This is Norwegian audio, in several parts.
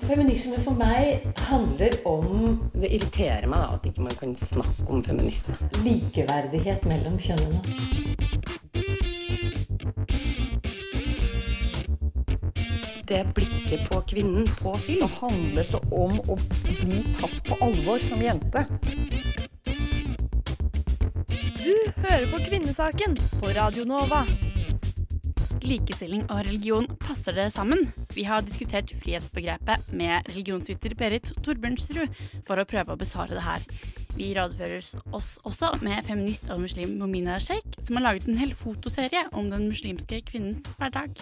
Feminisme for meg handler om Det irriterer meg da at ikke man kan snakke om feminisme. likeverdighet mellom kjønnene. Det blikket på kvinnen på film. handlet det om å bli tatt på alvor som jente. Du hører på Kvinnesaken på Radio Nova. Likestilling og religion, passer det sammen? Vi har diskutert frihetsbegrepet med religionsviter Berit Torbjørnsrud for å prøve å besvare det her. Vi rådfører oss også med feminist og muslim Momina Sheikh, som har laget en hel fotoserie om den muslimske kvinnens hverdag.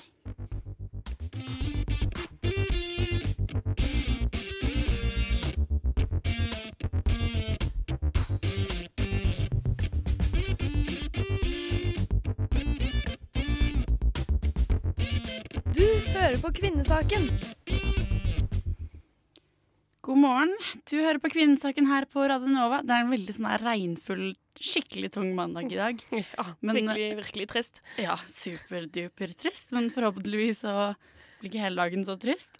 Hører på Kvinnesaken. God morgen. Du hører på Kvinnesaken her på Radio Nova. Det er en veldig sånn regnfull, skikkelig tung mandag i dag. Ja, Men- virkelig, virkelig trist. Ja, superduper trist, men forhåpentligvis så blir ikke hele dagen så trist.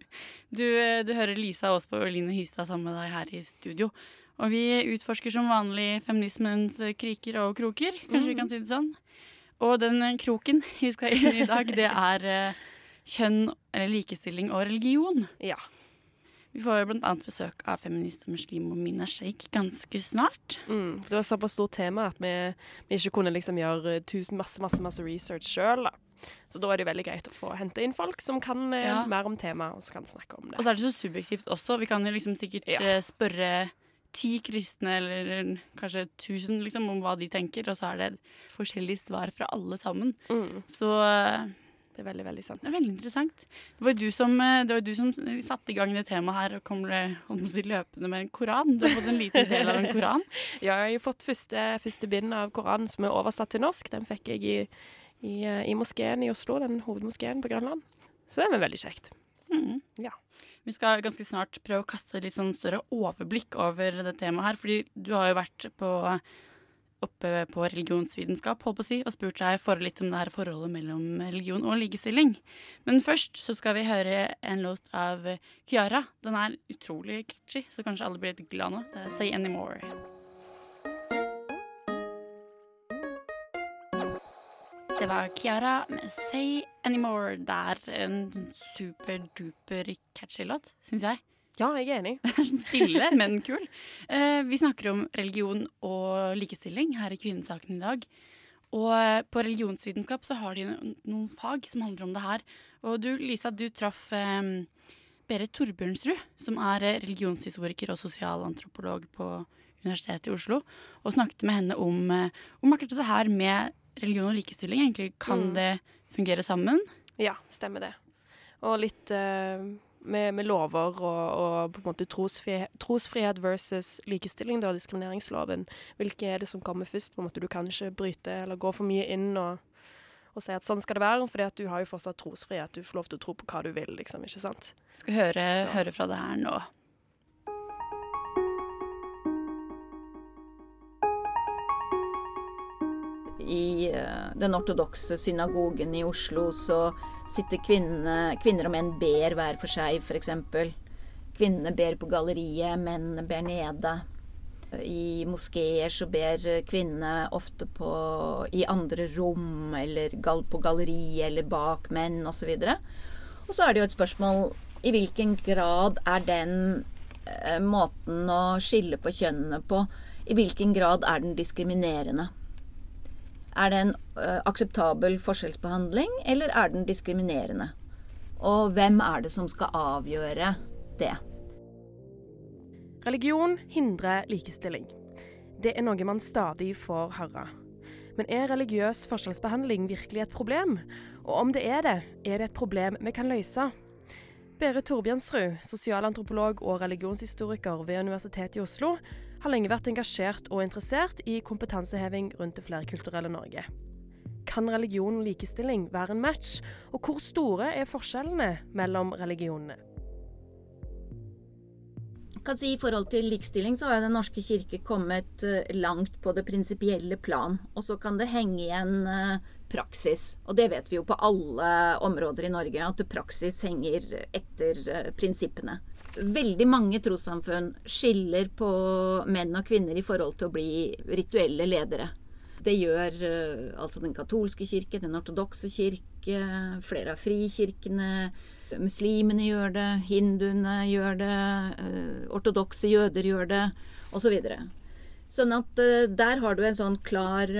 Du, du hører Lisa Aasbø og Line Hystad sammen med deg her i studio. Og vi utforsker som vanlig feminismens kriker og kroker, kanskje vi kan si det sånn. Og den kroken vi skal inn i i dag, det er eh, kjønn, eller likestilling og religion. Ja. Vi får annet besøk av feminist og muslim Mina Sheikh ganske snart. Mm. Det var såpass stort tema at vi, vi ikke kunne liksom gjøre tusen masse, masse, masse research sjøl. Så da er det veldig greit å få hente inn folk som kan eh, Ja. mer om temaet, og som kan snakke om det. Og så er det så subjektivt også. Vi kan jo liksom sikkert Ja. eh, spørre ti kristne, eller kanskje tusen, liksom, om hva de tenker, og så er det forskjellige svar fra alle sammen. Mm. Så eh, Det er veldig, veldig sant. det er veldig interessant. Det var jo du som, eh, du som satte i gang det temaet her og kom si, løpende med en koran. Du har fått en liten del av en koran. Ja, jeg har fått første, første bind av Koranen som er oversatt til norsk. Den fikk jeg i, i, eh, i moskeen i Oslo, den hovedmoskeen på Grønland. Så det er veldig kjekt. Mm. Ja. Vi skal ganske snart prøve å kaste litt sånn større overblikk over det temaet her, fordi du har jo vært på, oppe på religionsvitenskap holdt på å si, og spurt deg for litt om det her forholdet mellom religion og likestilling. Men først så skal vi høre en låt av Kiara. Den er utrolig catchy, så kanskje alle blir litt glad nå. Det er Say Anymore. Det var Kiara med Say Anymore. Det er en superduper catchy låt, syns jeg. Ja, jeg er enig. Stille, men kul. Eh, vi snakker om religion og likestilling her i Kvinnesaken i dag. Og eh, på religionsvitenskap så har de noen fag som handler om det her. Og du, Lisa, du traff eh, Berit Torbjørnsrud, som er religionshistoriker og sosialantropolog på Universitetet i Oslo, og snakket med henne om, om akkurat det her med religion og likestilling. Egentlig kan Mm. det fungere sammen? Ja, stemmer det. Og litt eh, med, med lover og, og på en måte trosfrihet, trosfrihet versus likestilling, da, diskrimineringsloven. Hvilke er det som kommer først? på en måte Du kan ikke bryte eller gå for mye inn og, og si at sånn skal det være, fordi du har jo fortsatt trosfrihet. Du får lov til å tro på hva du vil, liksom. ikke sant? Skal høre, høre fra det her nå. I eh, den ortodokse synagogen i Oslo så sitter kvinnene, kvinner og menn ber hver for seg, f.eks. Kvinnene ber på galleriet, mennene ber nede. I moskeer så ber kvinnene ofte på, i andre rom, eller på galleri eller bak menn osv. Og så er det jo et spørsmål i hvilken grad er den eh, måten å skille på kjønnene på, i hvilken grad er den diskriminerende? Er det en ø, akseptabel forskjellsbehandling, eller er den diskriminerende? Og hvem er det som skal avgjøre det? Religion hindrer likestilling. Det er noe man stadig får høre. Men er religiøs forskjellsbehandling virkelig et problem? Og om det er det, er det et problem vi kan løse? Berit Torbjørnsrud, sosialantropolog og religionshistoriker ved Universitetet i Oslo, har lenge vært engasjert og interessert i kompetanseheving rundt det flerkulturelle Norge. Kan religion og likestilling være en match, og hvor store er forskjellene mellom religionene? kan si I forhold til likestilling så har Den norske kirke kommet eh, langt på det prinsipielle plan. Og så kan det henge igjen eh, praksis. Og det vet vi jo på alle områder i Norge, at praksis henger etter eh, prinsippene. Veldig mange trossamfunn skiller på menn og kvinner i forhold til å bli rituelle ledere. Det gjør altså den katolske kirke, den ortodokse kirke, flere av frikirkene Muslimene gjør det, hinduene gjør det, uh, ortodokse jøder gjør det, osv. Så sånn at uh, der har du en sånn klar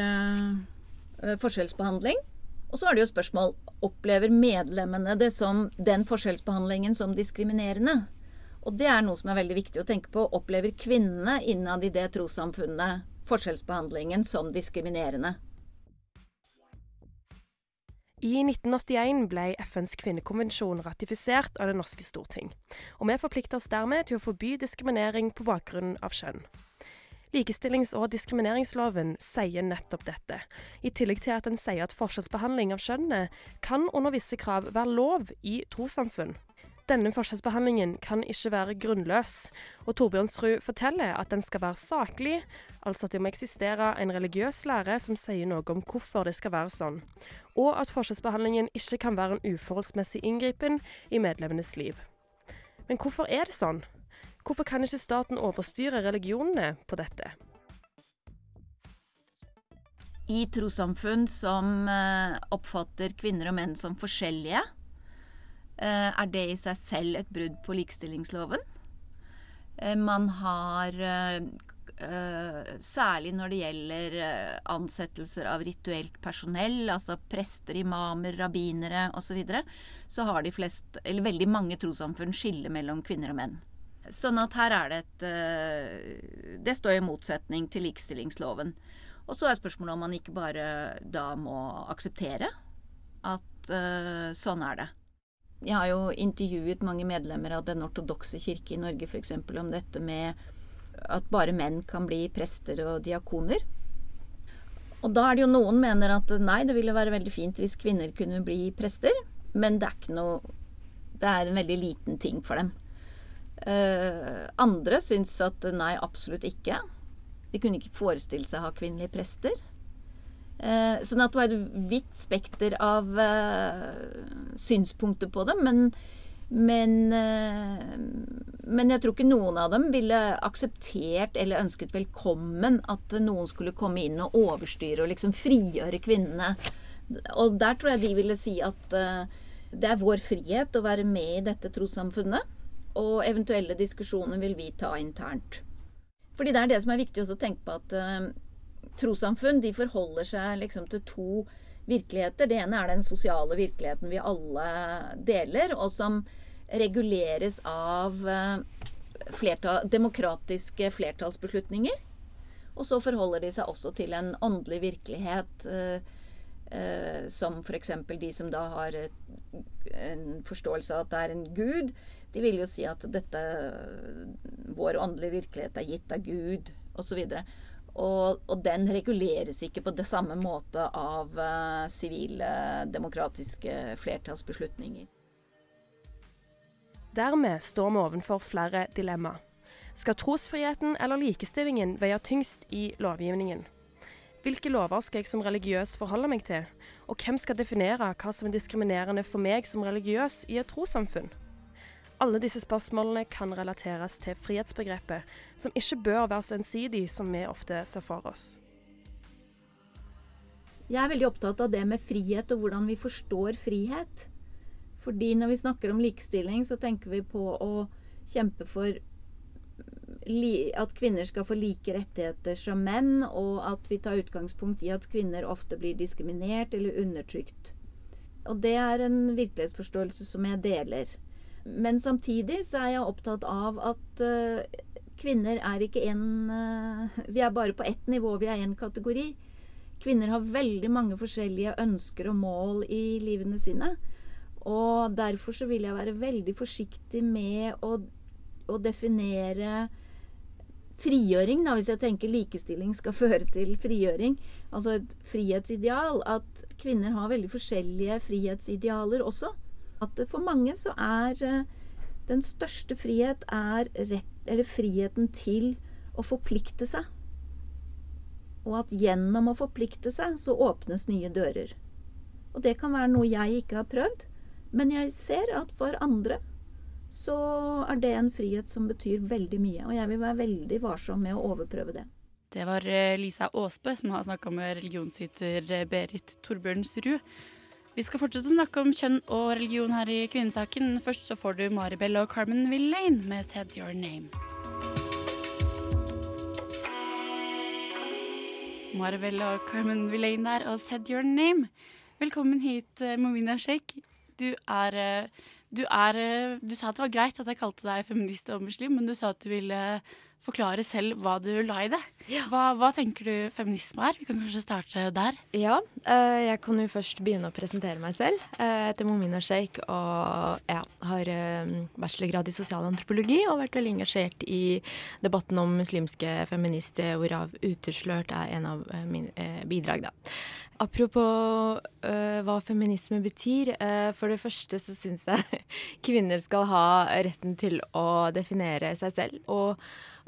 forskjellsbehandling. Og så er det jo spørsmål opplever medlemmene det som den forskjellsbehandlingen som diskriminerende. Og det er noe som er veldig viktig å tenke på. Opplever kvinnene innad i det trossamfunnet forskjellsbehandlingen som diskriminerende? I 1981 ble FNs kvinnekonvensjon ratifisert av det norske storting, og vi forplikter oss dermed til å forby diskriminering på bakgrunn av kjønn. Likestillings- og diskrimineringsloven sier nettopp dette, i tillegg til at den sier at forskjellsbehandling av kjønnet kan under visse krav være lov i trossamfunn. Denne forskjellsbehandlingen kan ikke være grunnløs, og Torbjørnsrud forteller at den skal være saklig, altså at det må eksistere en religiøs lære som sier noe om hvorfor det skal være sånn, og at forskjellsbehandlingen ikke kan være en uforholdsmessig inngripen i medlemmenes liv. Men hvorfor er det sånn? Hvorfor kan ikke staten overstyre religionene på dette? I trossamfunn som eh, oppfatter kvinner og menn som forskjellige, er det i seg selv et brudd på likestillingsloven. Eh, man har eh, særlig når det gjelder ansettelser av rituelt personell, altså prester, imamer, rabbinere osv., så, videre, så har de flest, eller veldig mange trossamfunn skille mellom kvinner og menn. Sånn at her er det et Det står i motsetning til likestillingsloven. Og så er spørsmålet om man ikke bare da må akseptere at sånn er det. Jeg har jo intervjuet mange medlemmer av Den ortodokse kirke i Norge f.eks. om dette med at bare menn kan bli prester og diakoner. Og da er det jo noen mener at nei, det ville være veldig fint hvis kvinner kunne bli prester, men det er ikke noe Det er en veldig liten ting for dem. Uh, andre syns at nei, absolutt ikke. De kunne ikke forestille seg å ha kvinnelige prester. Eh, sånn at det var et vidt spekter av eh, synspunkter på det. Men, men, eh, men, jeg tror ikke noen av dem ville akseptert eller ønsket velkommen at noen skulle komme inn og overstyre og liksom frigjøre kvinnene. Og der tror jeg de ville si at eh, det er vår frihet å være med i dette trossamfunnet. Og eventuelle diskusjoner vil vi ta internt. Fordi det er det som er viktig å tenke på at trossamfunn de forholder seg liksom til to virkeligheter. Det ene er den sosiale virkeligheten vi alle deler, og som reguleres av eh, flertall, demokratiske flertallsbeslutninger. Og så forholder de seg også til en åndelig virkelighet, eh, eh, som f.eks. de som da har et, en forståelse av at det er en gud. De vil jo si at dette, vår åndelige virkelighet er gitt av Gud, osv. Og, så og, og, den reguleres ikke på det samme måte av eh, sivile, uh, demokratiske flertallsbeslutninger. Dermed står vi overfor flere dilemmaer. Skal trosfriheten eller likestillingen veie tyngst i lovgivningen? Hvilke lover skal jeg som religiøs forholde meg til? Og hvem skal definere hva som er diskriminerende for meg som religiøs i et trossamfunn? Alle disse spørsmålene kan relateres til frihetsbegrepet, som ikke bør være så ensidig som vi ofte ser for oss. Jeg er veldig opptatt av det med frihet og hvordan vi forstår frihet. Fordi når vi snakker om likestilling, så tenker vi på å kjempe for at kvinner skal få like rettigheter som menn, og at vi tar utgangspunkt i at kvinner ofte blir diskriminert eller undertrykt. Og det er en virkelighetsforståelse som jeg deler. Men samtidig så er jeg opptatt av at uh, kvinner er ikke én uh, Vi er bare på ett nivå, vi er én kategori. Kvinner har veldig mange forskjellige ønsker og mål i livene sine. Og derfor så vil jeg være veldig forsiktig med å, å definere frigjøring, da, hvis jeg tenker likestilling skal føre til frigjøring. Altså et frihetsideal. At kvinner har veldig forskjellige frihetsidealer også. At for mange så er Den største frihet er rett, eller friheten til å forplikte seg. Og at gjennom å forplikte seg, så åpnes nye dører. Og det kan være noe jeg ikke har prøvd, men jeg ser at for andre så er det en frihet som betyr veldig mye. Og jeg vil være veldig varsom med å overprøve det. Det var eh, Lisa Aasbø som har snakka med religionsviter eh, Berit Torbjørnsrud. Vi skal fortsette å snakke om kjønn og religion her i Kvinnesaken. Først så får du Maribel og Carmen Villain med 'Said Your Name'. Maribel og Carmen Villain der og 'Said Your Name'. Velkommen hit, eh, Momina Sheikh. Du er eh, du, er, eh, du sa at det var greit at jeg kalte deg feminist og muslim, men du sa at du ville forklare selv hva du la i det. Hva, hva tenker du feminisme er? Vi kan kanskje starte der. Ja, eh, jeg kan jo først begynne å presentere meg selv. Eh, Jeg heter Momina Sheikh og ja, har eh, bachelorgrad i sosialantropologi og vært veldig engasjert i debatten om muslimske feminister, hvorav Uteslørt er en av mine bidrag. da. Apropos eh, hva feminisme betyr. eh, for det første så syns jeg kvinner skal ha retten til å definere seg selv. Og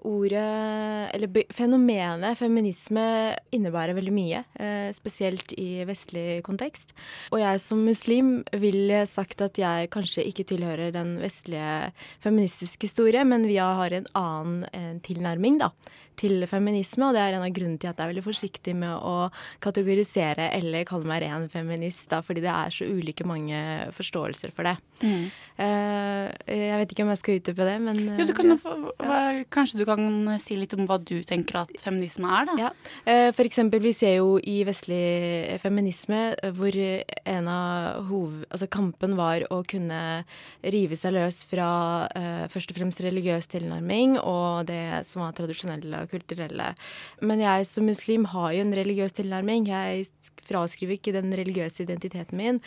ordet, eller fenomenet feminisme innebærer veldig mye. eh, spesielt i vestlig kontekst. Og jeg som muslim vil sagt at jeg kanskje ikke tilhører den vestlige feministiske historie, men vi har en annen eh, tilnærming da, til feminisme, og det er en av grunnene til at jeg er veldig forsiktig med å kategorisere eller kalle meg ren feminist, da, fordi det er så ulike mange forståelser for det. Eh, jeg vet ikke om jeg skal utdype det, men Jo, du eh, kan, ja. kanskje du kan si litt om hva du tenker at feminisme er, da? Ja. Uh, For eksempel, vi ser jo i vestlig feminisme hvor en av hoved... Altså kampen var å kunne rive seg løs fra først og fremst religiøs tilnærming og det som var tradisjonelle kulturelle. Men jeg som muslim har jo en religiøs tilnærming. Jeg fraskriver ikke den religiøse identiteten min.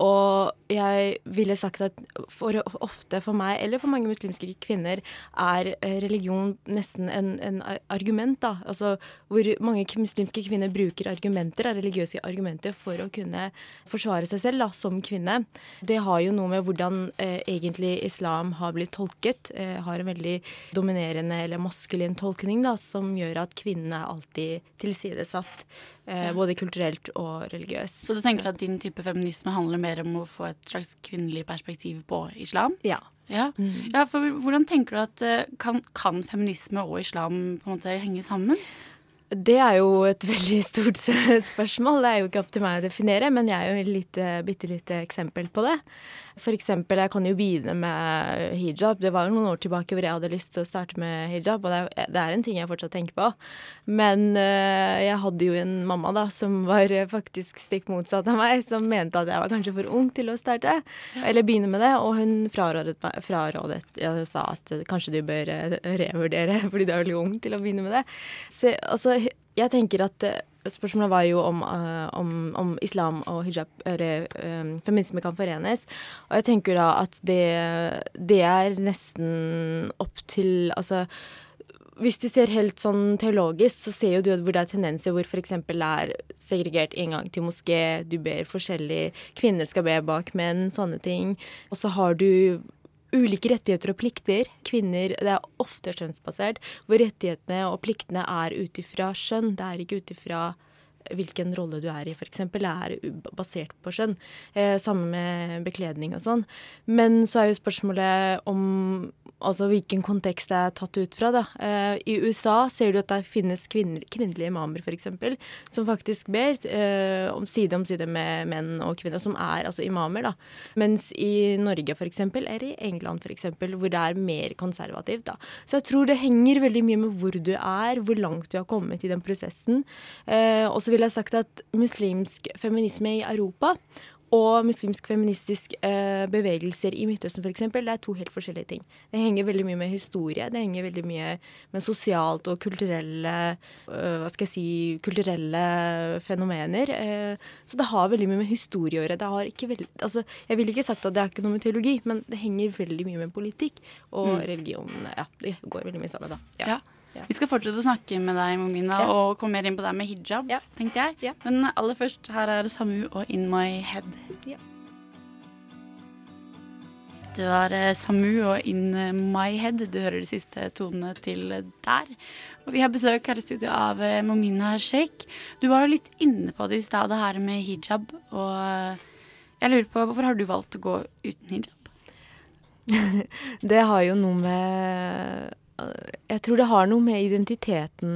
Og jeg ville sagt at for ofte for meg, eller for mange muslimske kvinner, er eh, religion nesten en, en argument, da. Altså hvor mange muslimske kvinner bruker argumenter, religiøse argumenter, for å kunne forsvare seg selv da, som kvinne. Det har jo noe med hvordan eh, egentlig islam har blitt tolket. Eh, har en veldig dominerende eller maskulin tolkning da, som gjør at kvinnene alltid tilsidesatt. Eh, både kulturelt og religiøst. Så du tenker at din type feminisme handler mer om å få et slags kvinnelig perspektiv på islam? Ja. Ja, ja for hvordan tenker du at eh, kan, kan feminisme og islam på en måte henge sammen? Det er jo et veldig stort spørsmål. Det er jo ikke opp til meg å definere, men jeg er jo et bitte lite eksempel på det. For eksempel, jeg kan jo begynne med hijab. Det var jo noen år tilbake hvor jeg hadde lyst til å starte med hijab, og det er, en ting jeg fortsatt tenker på. Men øh, jeg hadde jo en mamma da, som var faktisk stikk motsatt av meg, som mente at jeg var kanskje for ung til å starte, eller begynne med det, og hun frarådet meg, frarådet, ja, hun sa at kanskje du bør eh, revurdere, fordi du er veldig ung til å begynne med det. Så, altså, jeg tenker at eh, Spørsmålet var jo om, eh, om, om islam og hijab, eller um, feminisme kan forenes. Og jeg tenker da at det, det er nesten opp til Altså hvis du ser helt sånn teologisk, så ser jo du hvor det er tendenser hvor f.eks. det er segregert inngang til moské, du ber forskjellig Kvinner skal be bak menn, sånne ting. Og så har du ulike rettigheter og plikter. Kvinner, Det er ofte skjønnsbasert, hvor rettighetene og pliktene er ut ifra skjønn. Det er ikke ut ifra hvilken rolle du er i, f.eks. Det er basert på skjønn. Eh, Samme med bekledning og sånn. Men så er jo spørsmålet om altså hvilken kontekst det er tatt ut fra. Da. Eh, I USA ser du at det finnes kvinner, kvinnelige imamer f.eks. som faktisk ber eh, om side om side med menn og kvinner, som er altså imamer. da. Mens i Norge f.eks., eller i England f.eks., hvor det er mer konservativt. da. Så jeg tror det henger veldig mye med hvor du er, hvor langt du har kommet i den prosessen. Eh, og så vil jeg sagt at muslimsk feminisme i Europa og muslimsk feministisk eh, bevegelser i Midtøsten f.eks. Det er to helt forskjellige ting. Det henger veldig mye med historie, det henger veldig mye med sosialt og kulturelle øh, Hva skal jeg si kulturelle fenomener. Eh, så det har veldig mye med historie å gjøre. Det har ikke veldig, altså, jeg ville ikke sagt at det er ikke noe med teologi, men det henger veldig mye med politikk og religion. Ja, det går veldig mye sammen, da. Ja. Ja. Vi skal fortsette å snakke med deg, Momina, Ja. og komme mer inn på det med hijab, Ja. tenkte jeg. Ja. Men aller først, her er Samu og In My Head. Du har eh, Samu og In My Head. Du hører de siste tonene til der. Og vi har besøk her i studio av eh, Momina Sheikh. Du var jo litt inne på det i stad, det her med hijab. Og eh, jeg lurer på, hvorfor har du valgt å gå uten hijab? Det har jo noe med Jeg tror det har noe med identiteten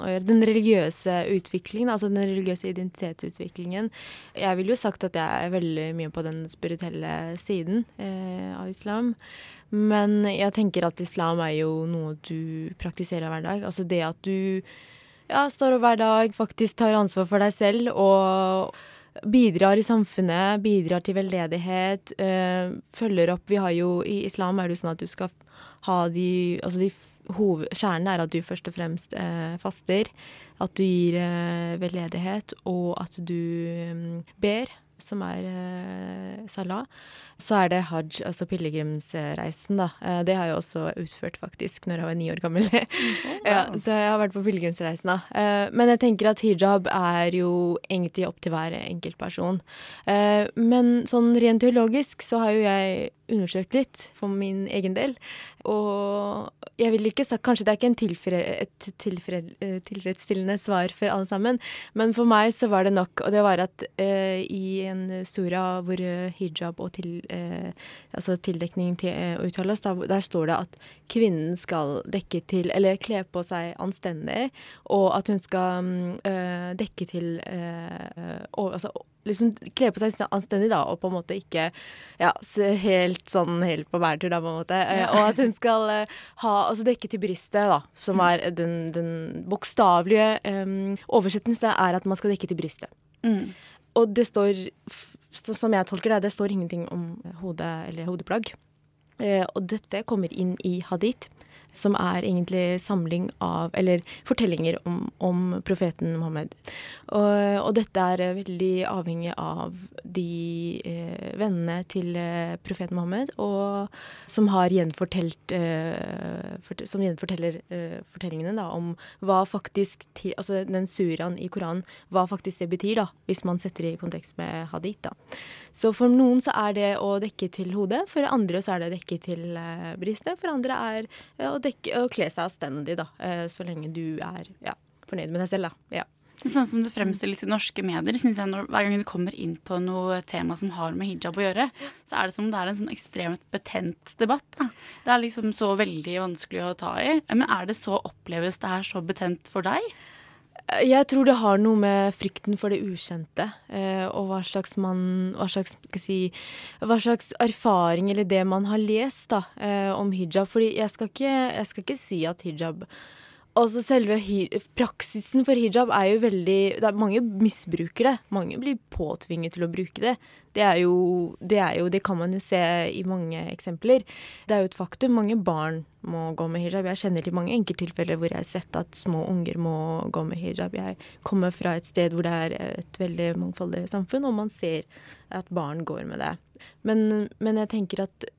å gjøre. Den religiøse utviklingen, altså den religiøse identitetsutviklingen. Jeg ville jo sagt at jeg er veldig mye på den spirituelle siden eh, av islam. Men jeg tenker at islam er jo noe du praktiserer hver dag. Altså det at du ja, står opp hver dag, faktisk tar ansvar for deg selv og bidrar i samfunnet, bidrar til veldedighet, øh, følger opp Vi har jo I islam er det jo sånn at du skal ha de Altså de hoved, kjernen er at du først og fremst eh, faster. At du gir eh, veldedighet, og at du mm, ber, som er salah. Så er det hajj, altså pilegrimsreisen, da. Eh, det har jeg også utført, faktisk, når jeg var ni år gammel. ja, så jeg har vært på pilegrimsreisen, da. Eh, men jeg tenker at hijab er jo egentlig opp til hver enkelt person. Eh, men sånn rent teologisk så har jo jeg undersøkt litt for min egen del. Og jeg vil ikke sagt Kanskje det er ikke tilfre, et tilfre, tilfredsstillende svar for alle sammen, men for meg så var det nok. Og det var at eh, i en sura hvor hijab og til, eh, altså tildekning til eh, uttales, der, der, står det at kvinnen skal dekke til Eller kle på seg anstendig, og at hun skal mm, dekke til altså, liksom kle på seg anstendig, da, og på en måte ikke ja, helt sånn helt på bærtur, da, på en måte. Ja. Og at hun skal ha Altså dekke til brystet, da, som er den, den bokstavelige um, oversettelsen er at man skal dekke til brystet. Mm. Og det står som jeg tolker det, det står ingenting om hode eller hodeplagg. Eh, og dette kommer inn i hadith som er egentlig samling av Eller fortellinger om, om profeten Mohammed. Og, og, dette er veldig avhengig av de eh, vennene til eh, profeten Mohammed, og som har gjenfortelt eh, fort, Som gjenforteller eh, fortellingene da, om hva faktisk Altså den suraen i Koranen, hva faktisk det betyr, da, hvis man setter det i kontekst med hadith. da. Så for noen så er det å dekke til hodet, for andre så er det å dekke til bristet. brystet, for andre er å å, dekke, å kle seg avstendig, da. Eh, så lenge du er ja, fornøyd med deg selv, da. Ja. Sånn som det fremstilles i norske medier, synes jeg når, hver gang du kommer inn på noe tema som har med hijab å gjøre, så er det som det er en sånn ekstremt betent debatt. Da. Det er liksom så veldig vanskelig å ta i. Men er det så, oppleves det her så betent for deg? Jeg tror det har noe med frykten for det ukjente eh, og hva slags, man, hva, slags, si, hva slags, erfaring eller det man har lest da, eh, om hijab. Fordi jeg skal, ikke, jeg skal ikke si at hijab Altså selve praksisen for hijab er jo veldig er Mange misbruker det. Mange blir påtvinget til å bruke det. Det er, jo, det er jo Det kan man jo se i mange eksempler. Det er jo et faktum. Mange barn må gå med hijab. Jeg kjenner til mange enkelttilfeller hvor jeg har sett at små unger må gå med hijab. Jeg kommer fra et sted hvor det er et veldig mangfoldig samfunn, og man ser at barn går med det. Men, men jeg tenker at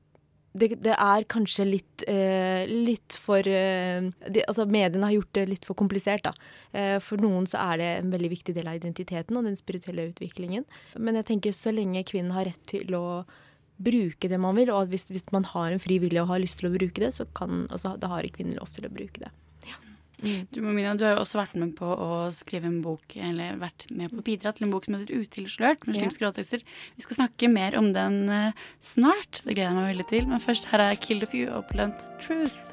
det, det, er kanskje litt, eh, litt for eh, det, Altså mediene har gjort det litt for komplisert. Eh, for noen så er det en veldig viktig del av identiteten og den spirituelle utviklingen. Men jeg tenker så lenge kvinnen har rett til å bruke det man vil, og hvis, hvis man har en fri vilje og har lyst til å bruke det, så kan, altså, da har kvinnen lov til å bruke det. Mm. Du, Mina, du har jo også vært med på å skrive en bok, eller vært med på å bidra til en bok som heter 'Utilslørt'. muslimske ja. råtekster. Vi skal snakke mer om den uh, snart. Det gleder jeg meg veldig til. Men først her er 'Kill the Few Opulent Truth'.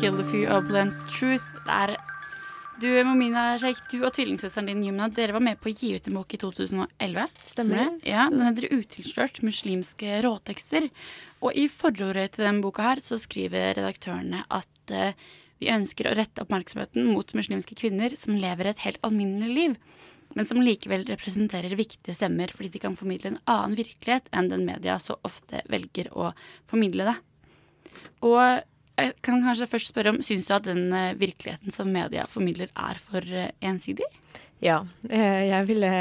Kill the Few Opulent Truth. Det er du, Momina Sheikh, du og tvillingsøsteren din Jumna, dere var med på å gi ut en bok i 2011. Stemmer det? Ja, Den heter 'Utilslørt muslimske råtekster'. Og i forordet til denne boka her så skriver redaktørene at uh, vi ønsker å rette oppmerksomheten mot muslimske kvinner som lever et helt alminnelig liv, men som likevel representerer viktige stemmer fordi de kan formidle en annen virkelighet enn den media så ofte velger å formidle det. Og jeg kan kanskje først spørre om, Syns du at den eh, virkeligheten som media formidler, er for eh, ensidig? Ja, eh, jeg ville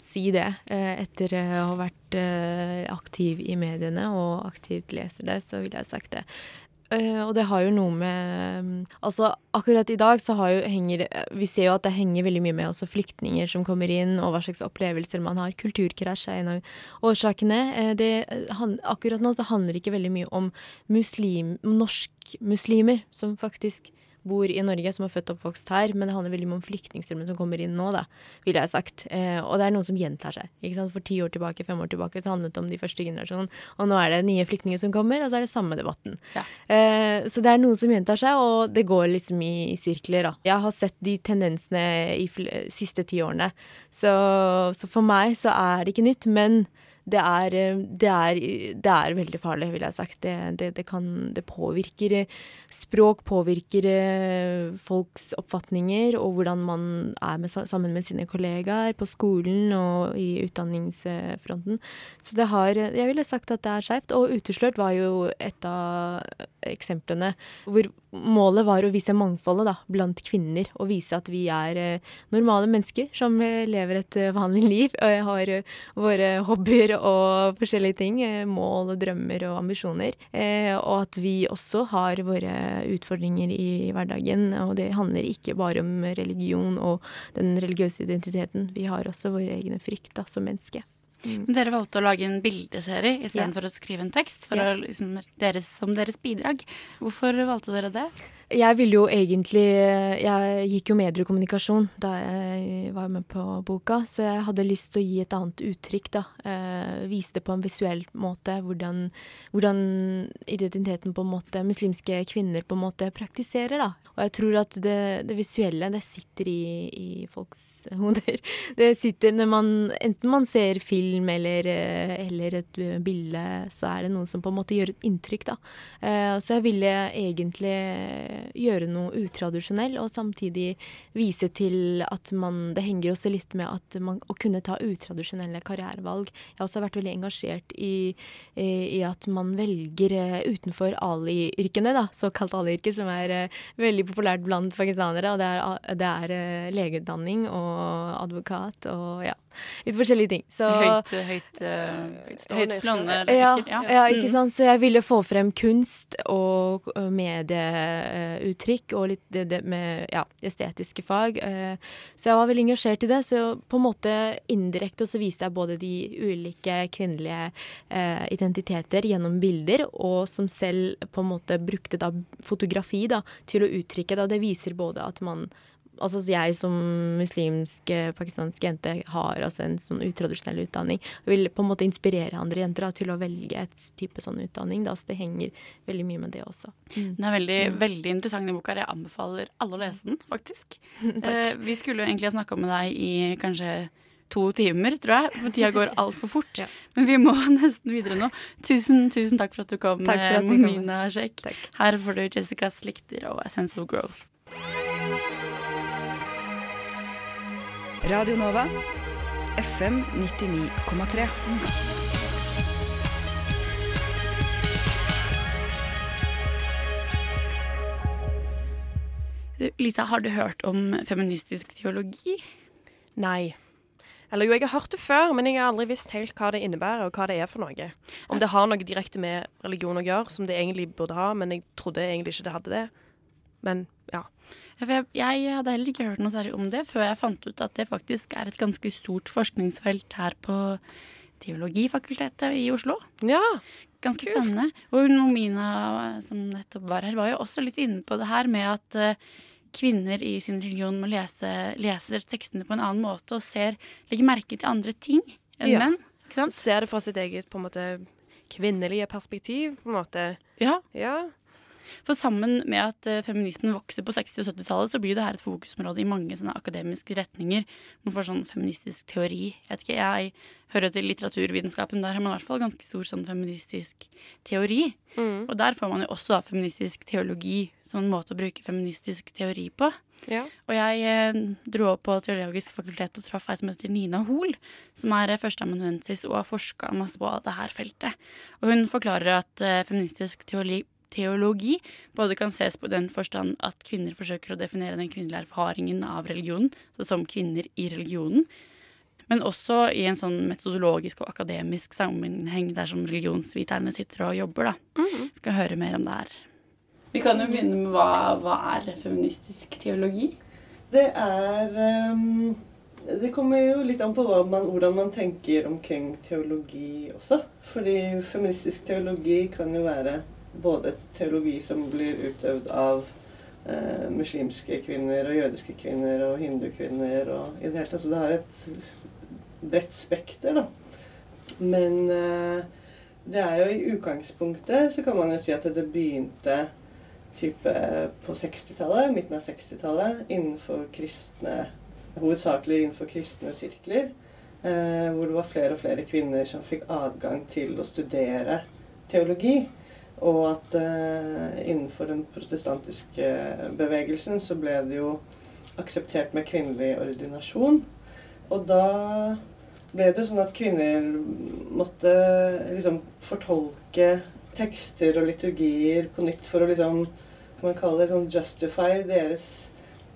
si det. Etter å ha vært aktiv i mediene og aktivt leser det, så ville jeg sagt det. Eh, og det har jo noe med mm, Altså, akkurat i dag så har jo henger Vi ser jo at det henger veldig mye med også flyktninger som kommer inn, og hva slags opplevelser man har. Kulturkrasj er en av årsakene. Uh, det, han, akkurat nå så handler det ikke veldig mye om muslim, norskmuslimer som faktisk bor i Norge, som er født og oppvokst her, men det handler veldig mye om flyktningstrømmen som kommer inn nå, da, ville jeg sagt. Eh, og det er noe som gjentar seg. ikke sant? For ti år tilbake, fem år tilbake så handlet det om de første generasjonene, og nå er det nye flyktninger som kommer, og så er det samme debatten. Ja. Eh, så det er noe som gjentar seg, og det går liksom i, i sirkler, da. Jeg har sett de tendensene i siste ti årene, så, så for meg så er det ikke nytt, men det er, eh, det, er, det er, veldig farlig, vil jeg ha sagt. Det, det, kan, det påvirker eh, Språk påvirker eh, folks oppfatninger og hvordan man er med, sammen med sine kollegaer på skolen og i utdanningsfronten. Så det har Jeg ville sagt at det er skeivt. Og Uteslørt var jo et av eksemplene hvor målet var å vise mangfoldet da, blant kvinner. Og vise at vi er normale mennesker som lever et vanlig liv og har våre hobbyer og forskjellige ting. Eh, mål og drømmer og ambisjoner. Eh, og at vi også har våre utfordringer i hverdagen. Og det handler ikke bare om religion og den religiøse identiteten. Vi har også våre egne frykt da, som menneske. Mm. Men dere valgte å lage en bildeserie istedenfor for å skrive en tekst for yeah. å, liksom, deres, som deres bidrag. Hvorfor valgte dere det? Jeg ville jo egentlig Jeg gikk jo mediekommunikasjon da jeg var med på boka, så jeg hadde lyst til å gi et annet uttrykk, da. Eh, vise det på en visuell måte, hvordan, hvordan, identiteten på en måte muslimske kvinner på en måte praktiserer, da. Og jeg tror at det, det visuelle, det sitter i, i folks hoder. Det sitter når man Enten man ser film eller, eller et bilde, så er det noe som på en måte gjør et inntrykk, da. Eh, så jeg ville egentlig gjøre noe utradisjonell, og samtidig vise til at man Det henger også litt med at man å kunne ta utradisjonelle karrierevalg. Jeg har også vært veldig engasjert i, i at man velger eh, utenfor Ali-yrkene, da, såkalt Ali-yrke, som er uh, veldig populært blant pakistanere. Og det er, det er uh, legeutdanning og advokat og ja, litt forskjellige ting. Så, høyt, høyt, uh, høytslående ja, ja. ja, ikke mm. sant. Så jeg ville få frem kunst og medieuttrykk og litt det, det med ja, estetiske fag. Uh, så jeg var veldig engasjert i det. Så på en måte indirekte så viste jeg både de ulike kvinnelige uh, identiteter gjennom bilder, og som selv på en måte brukte da fotografi da, til å uttrykke det. Og det viser både at man altså jeg som muslimsk pakistansk jente har altså en sånn utradisjonell utdanning. Og vil på en måte inspirere andre jenter da, til å velge et type sånn utdanning. Da, så det henger veldig mye med det også. Mm. Den er veldig, mm. veldig interessant, den boka. Jeg anbefaler alle å lese den, faktisk. eh, vi skulle jo egentlig ha snakka med deg i kanskje to timer, tror jeg. For tida går altfor fort. ja. Men vi må nesten videre nå. Tusen, tusen takk for at du kom, Nina Sjekk. Her får du Jessica Slikter og Essential Growth. Radio Nova, FM 99,3. Lisa, har du hørt om feministisk teologi? Nei. Eller jo, jeg har hørt det før, men jeg har aldri visst helt hva det innebærer, og hva det er for noe. Om det har noe direkte med religion å gjøre, som det egentlig burde ha, men jeg trodde egentlig ikke det hadde det. Men ja. Jeg, jeg, hadde heller ikke hørt noe særlig om det før jeg fant ut at det faktisk er et ganske stort forskningsfelt her på Teologifakultetet i Oslo. Ja, Ganske kult. spennende. Og Nomina, som nettopp var her, var jo også litt inne på det her med at uh, kvinner i sin religion må lese leser tekstene på en annen måte og ser, legger merke til andre ting enn ja. menn. Ikke sant? Ser det fra sitt eget på en måte kvinnelige perspektiv, på en måte. Ja. ja. For sammen med at uh, feminismen vokser på 60- og 70-tallet, så blir det her et fokusområde i mange sånne akademiske retninger. Man får sånn feministisk teori. Jeg vet ikke, jeg hører til litteraturvitenskapen. Der har man i hvert fall ganske stor sånn feministisk teori. Mm. Og der får man jo også da, feministisk teologi som en måte å bruke feministisk teori på. Ja. Og jeg eh, dro opp på Teologisk fakultet og traff ei som heter Nina Hoel, som er eh, førsteamanuensis og har forska masse på det her feltet. Og hun forklarer at eh, feministisk teologi teologi både kan ses på den forstand at kvinner forsøker å definere den kvinnelige erfaringen av religionen, så som kvinner i religionen, men også i en sånn metodologisk og akademisk sammenheng der som religionsviterne sitter og jobber. da. Mm. Vi kan høre mer om det her. Vi kan jo begynne med hva, hva er feministisk teologi? Det er um, Det kommer jo litt an på man, hvordan man tenker omkring teologi også. Fordi feministisk teologi kan jo være både teologi som blir utøvd av eh, muslimske kvinner og jødiske kvinner og hindukvinner og i det hele tatt. Så det har et bredt spekter, da. Men eh, det er jo i utgangspunktet så kan man jo si at det begynte type på 60-tallet, midten av 60-tallet, innenfor kristne Hovedsakelig innenfor kristne sirkler. Eh, hvor det var flere og flere kvinner som fikk adgang til å studere teologi. Og at eh, innenfor den protestantiske bevegelsen så ble det jo akseptert med kvinnelig ordinasjon. Og da ble det jo sånn at kvinner måtte liksom fortolke tekster og liturgier på nytt for å liksom som man kaller det sånn justify deres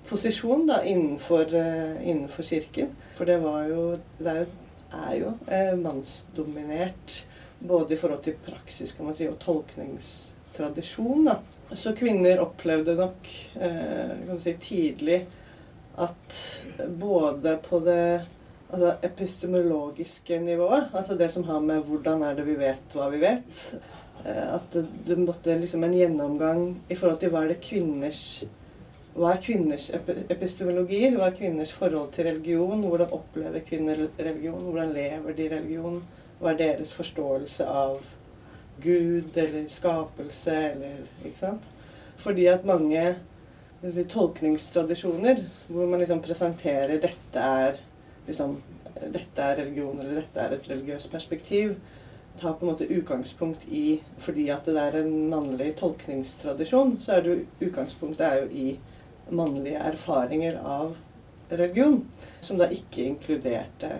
posisjon da, innenfor, uh, innenfor kirken. For det var jo Det er jo, er jo eh, mannsdominert både i forhold til praksis kan man si, og tolkningstradisjon. da. Så kvinner opplevde nok eh, si, tidlig at både på det altså epistemologiske nivået, altså det som har med hvordan er det vi vet hva vi vet, eh, at det måtte liksom en gjennomgang i forhold til hva er det kvinners hva er kvinners epistemologier? Hva er kvinners forhold til religion? Hvordan opplever kvinner religion? Hvordan lever de religion? Hva er deres forståelse av Gud eller skapelse eller Ikke sant? Fordi at mange si, tolkningstradisjoner hvor man liksom presenterer dette er liksom, dette er religion eller dette er et religiøst perspektiv, tar på en måte utgangspunkt i Fordi at det er en mannlig tolkningstradisjon, så er det jo utgangspunktet er jo i mannlige erfaringer av religion, som da ikke inkluderte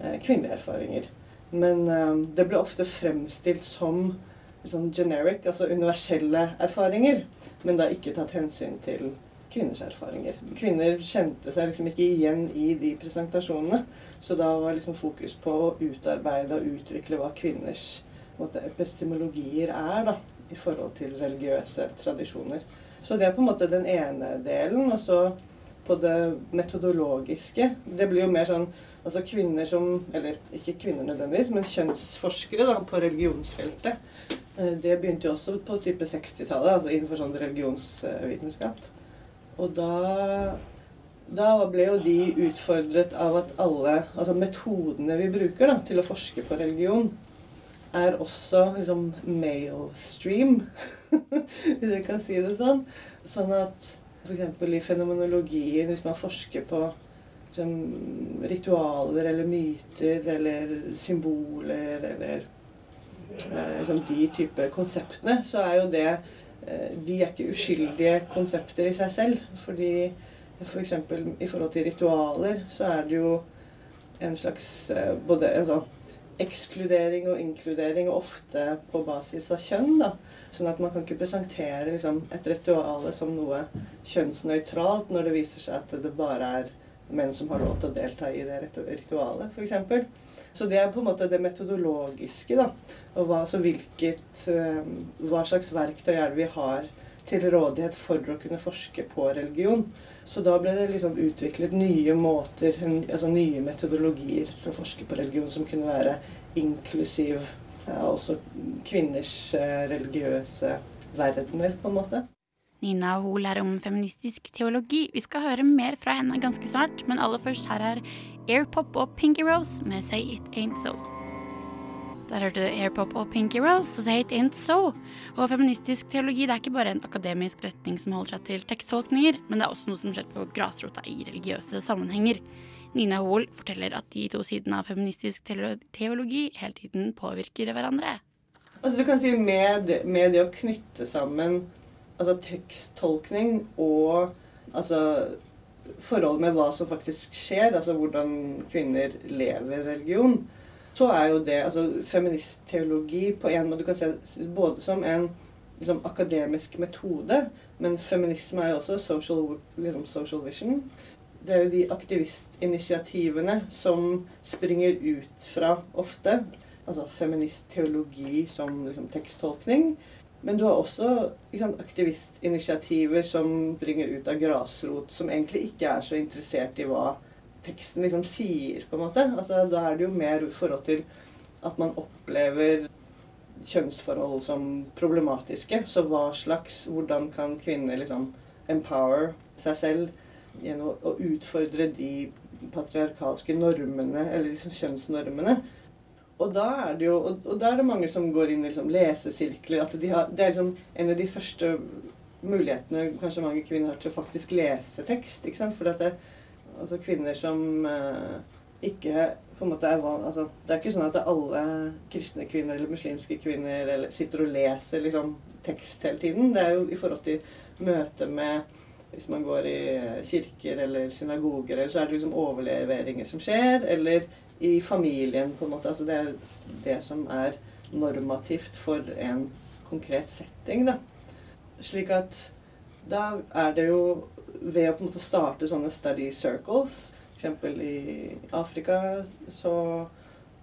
eh, kvinnelige erfaringer. Men eh, det ble ofte fremstilt som sånn generic, altså universelle erfaringer, men da ikke tatt hensyn til kvinners erfaringer. Kvinner kjente seg liksom ikke igjen i de presentasjonene, så da var liksom fokus på å utarbeide og utvikle hva kvinners måte, epistemologier er da, i forhold til religiøse tradisjoner. Så det er på en måte den ene delen. Og så på det metodologiske Det blir jo mer sånn altså kvinner som Eller ikke kvinner nødvendigvis, men kjønnsforskere da, på religionsfeltet. Eh, det begynte jo også på type 60-tallet, altså innenfor sånn religionsvitenskap. Og da da ble jo de utfordret av at alle altså metodene vi bruker da, til å forske på religion, er også liksom mailstream, hvis jeg kan si det sånn. Sånn at f.eks. i fenomenologien, hvis man forsker på ritualer eller myter eller symboler eller eh, liksom, de type konseptene, så er jo det eh, De er ikke uskyldige konsepter i seg selv. Fordi f.eks. For i forhold til ritualer så er det jo en slags eh, både altså, ekskludering og inkludering, ofte på basis av kjønn. da. Sånn at man kan ikke presentere liksom, et ritual som noe kjønnsnøytralt når det viser seg at det bare er menn som har lov til å delta i det ritualet, f.eks. Så det er på en måte det metodologiske. da, og hva, hvilket, um, hva slags verktøy er det vi har til rådighet for å kunne forske på religion. Så da ble det liksom utviklet nye måter, altså nye metodologier til å forske på religion som kunne være inklusiv ja, også kvinners eh, religiøse verdener, på en måte. Nina og hun lærer om feministisk teologi. Vi skal høre mer fra henne ganske snart, men aller først her er Airpop og Pinky Rose med Say It Ain't So. Der hørte du Airpop og Pinky Rose og Say It Ain't So. Og feministisk teologi det er ikke bare en akademisk retning som holder seg til teksttolkninger, men det er også noe som skjer på grasrota i religiøse sammenhenger. Nina Hoel forteller at de to sidene av feministisk teologi hele tiden påvirker hverandre. Altså du kan si Med, med det å knytte sammen altså teksttolkning og altså forholdet med hva som faktisk skjer, altså hvordan kvinner lever religion, så er jo det altså feministteologi på en måte Du kan se både som en liksom, akademisk metode, men feminisme er jo også social, liksom, social vision. Det er jo de aktivistinitiativene som springer ut fra ofte altså feministteologi som liksom, teksttolkning. Men du har også sant, aktivistinitiativer som bringer ut av grasrot, som egentlig ikke er så interessert i hva teksten liksom sier, på en måte. Altså, da er det jo mer i forhold til at man opplever kjønnsforhold som problematiske. Så hva slags Hvordan kan kvinner liksom empower seg selv gjennom å utfordre de patriarkalske normene, eller liksom kjønnsnormene? Og da er det jo og, da er det mange som går inn i liksom lesesirkler. at de har, Det er liksom en av de første mulighetene kanskje mange kvinner har til å faktisk lese tekst. ikke sant? For det, altså kvinner som uh, ikke på en måte er van, altså, Det er ikke sånn at alle kristne kvinner eller muslimske kvinner eller, sitter og leser liksom, tekst hele tiden. Det er jo i forhold til møte med Hvis man går i kirker eller synagoger, eller så er det liksom overleveringer som skjer. Eller i familien, på en måte. Altså det er det som er normativt for en konkret setting, da. Slik at da er det jo ved å på en måte starte sånne study circles F.eks. i Afrika så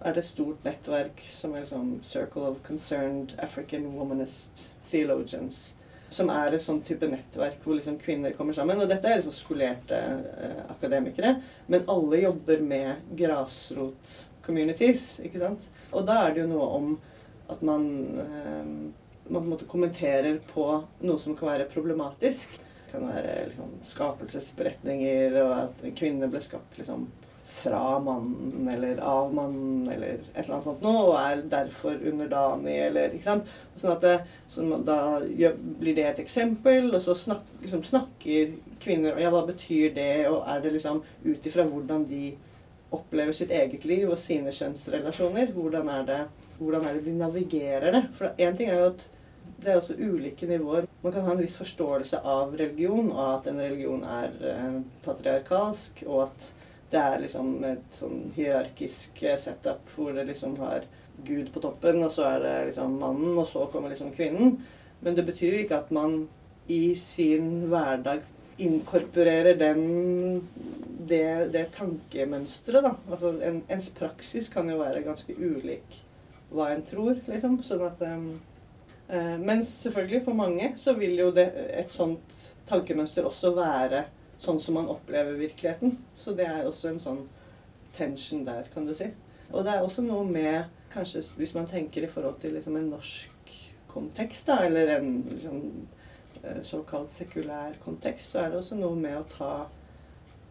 er det et stort nettverk som er sånn Circle of Concerned African Womanist Theologians. Som er et sånn type nettverk hvor liksom kvinner kommer sammen. Og dette er liksom skolerte eh, akademikere. Men alle jobber med grasrot-communities. ikke sant? Og da er det jo noe om at man, eh, man på en måte kommenterer på noe som kan være problematisk. Det kan være liksom, skapelsesberetninger, og at kvinner ble skapt liksom, fra mannen eller av mannen eller et eller annet sånt noe, og er derfor underdanig eller ikke sant. Sånn at det, så da blir det et eksempel, og så snak, liksom, snakker kvinner Ja, hva betyr det, og er det liksom ut ifra hvordan de opplever sitt eget liv og sine kjønnsrelasjoner? Hvordan er det, hvordan er det de navigerer det? For én ting er jo at det er også ulike nivåer. Man kan ha en viss forståelse av religion, og at en religion er eh, patriarkalsk, og at det er liksom et sånn hierarkisk eh, setup hvor det liksom har Gud på toppen, og så er det liksom mannen, og så kommer liksom kvinnen. Men det betyr jo ikke at man i sin hverdag inkorporerer den det, det tankemønsteret, da. Altså en, ens praksis kan jo være ganske ulik hva en tror, liksom. Sånn at um, uh, Men selvfølgelig, for mange så vil jo det, et sånt tankemønster også være sånn som man opplever virkeligheten. Så det er også en sånn tension der, kan du si. Og det er også noe med Kanskje hvis man tenker i forhold til liksom en norsk kontekst, da, eller en liksom, eh, såkalt sekulær kontekst, så er det også noe med å ta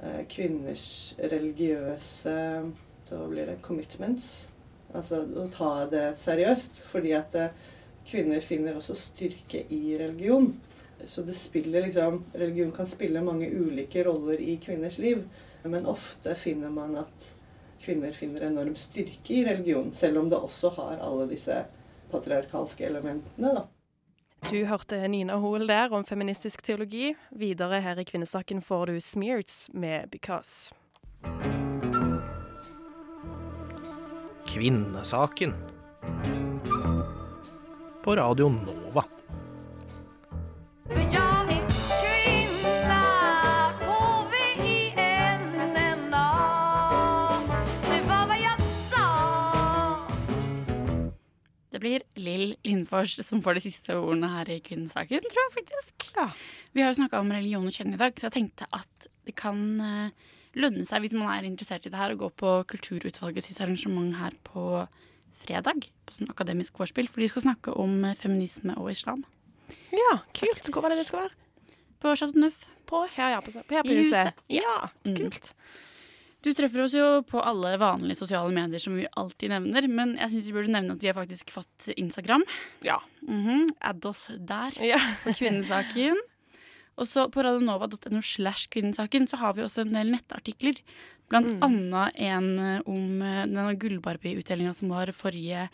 eh, kvinners religiøse Så blir det commitments. Altså å ta det seriøst. Fordi at eh, kvinner finner også styrke i religion. Så det spiller liksom Religion kan spille mange ulike roller i kvinners liv. Men ofte finner man at kvinner finner enorm styrke i religion, selv om det også har alle disse patriarkalske elementene. da. Du hørte Nina Hoel der om feministisk teologi. Videre her i Kvinnesaken får du Smears med 'Because'. Kvinnesaken på Radio Nova. Det blir Lill Lindfors som får de siste ordene her i Kvinnesaken, tror jeg faktisk. Ja. Vi har jo snakka om religion og kjønn i dag, så jeg tenkte at det kan uh, lønne seg, hvis man er interessert i det her, å gå på Kulturutvalget sitt arrangement her på fredag. På sånn akademisk vorspiel, for de skal snakke om feminisme og islam. Ja, kult. Hvor var det det skal være? På Chateau Neuf. På, her, ja, på, her på huset. Ja, kult. Mm. Du treffer oss jo på alle vanlige sosiale medier som vi alltid nevner, men jeg syns vi burde nevne at vi har faktisk fått Instagram. Ja. Mm -hmm. Add oss der ja. på Kvinnesaken. Og så på radionova.no slash kvinnesaken så har vi også en del nettartikler. Blant mm. annet en om denne Gullbarbie-utdelinga som var forrige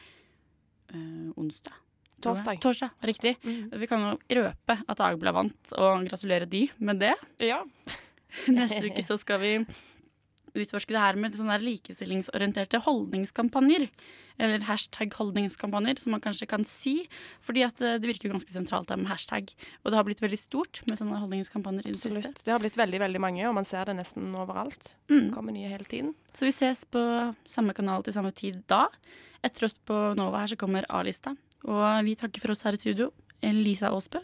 øh, onsdag. Torsdag. Torsdag, Riktig. Mm. Vi kan jo røpe at Dagbladet vant, og gratulere de med det. Ja. Neste uke så skal vi utforske det her med sånne likestillingsorienterte holdningskampanjer. Eller hashtag-holdningskampanjer, som man kanskje kan si. Fordi at det virker jo ganske sentralt med hashtag. Og det har blitt veldig stort med sånne holdningskampanjer i det Absolutt. siste. Det har blitt veldig veldig mange, og man ser det nesten overalt. Mm. Det kommer nye hele tiden. Så vi ses på samme kanal til samme tid da. Etter oss på Nova her så kommer A-lista. Og vi takker for oss her i studio. Lisa Aasbø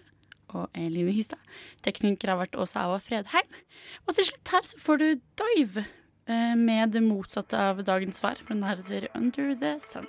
og Eline Hystad. Tekniker har vært Åsa Ava Fredheim. Og til slutt her så får du Dive eh, med det motsatte av dagens vær, for den heter Under the Sun.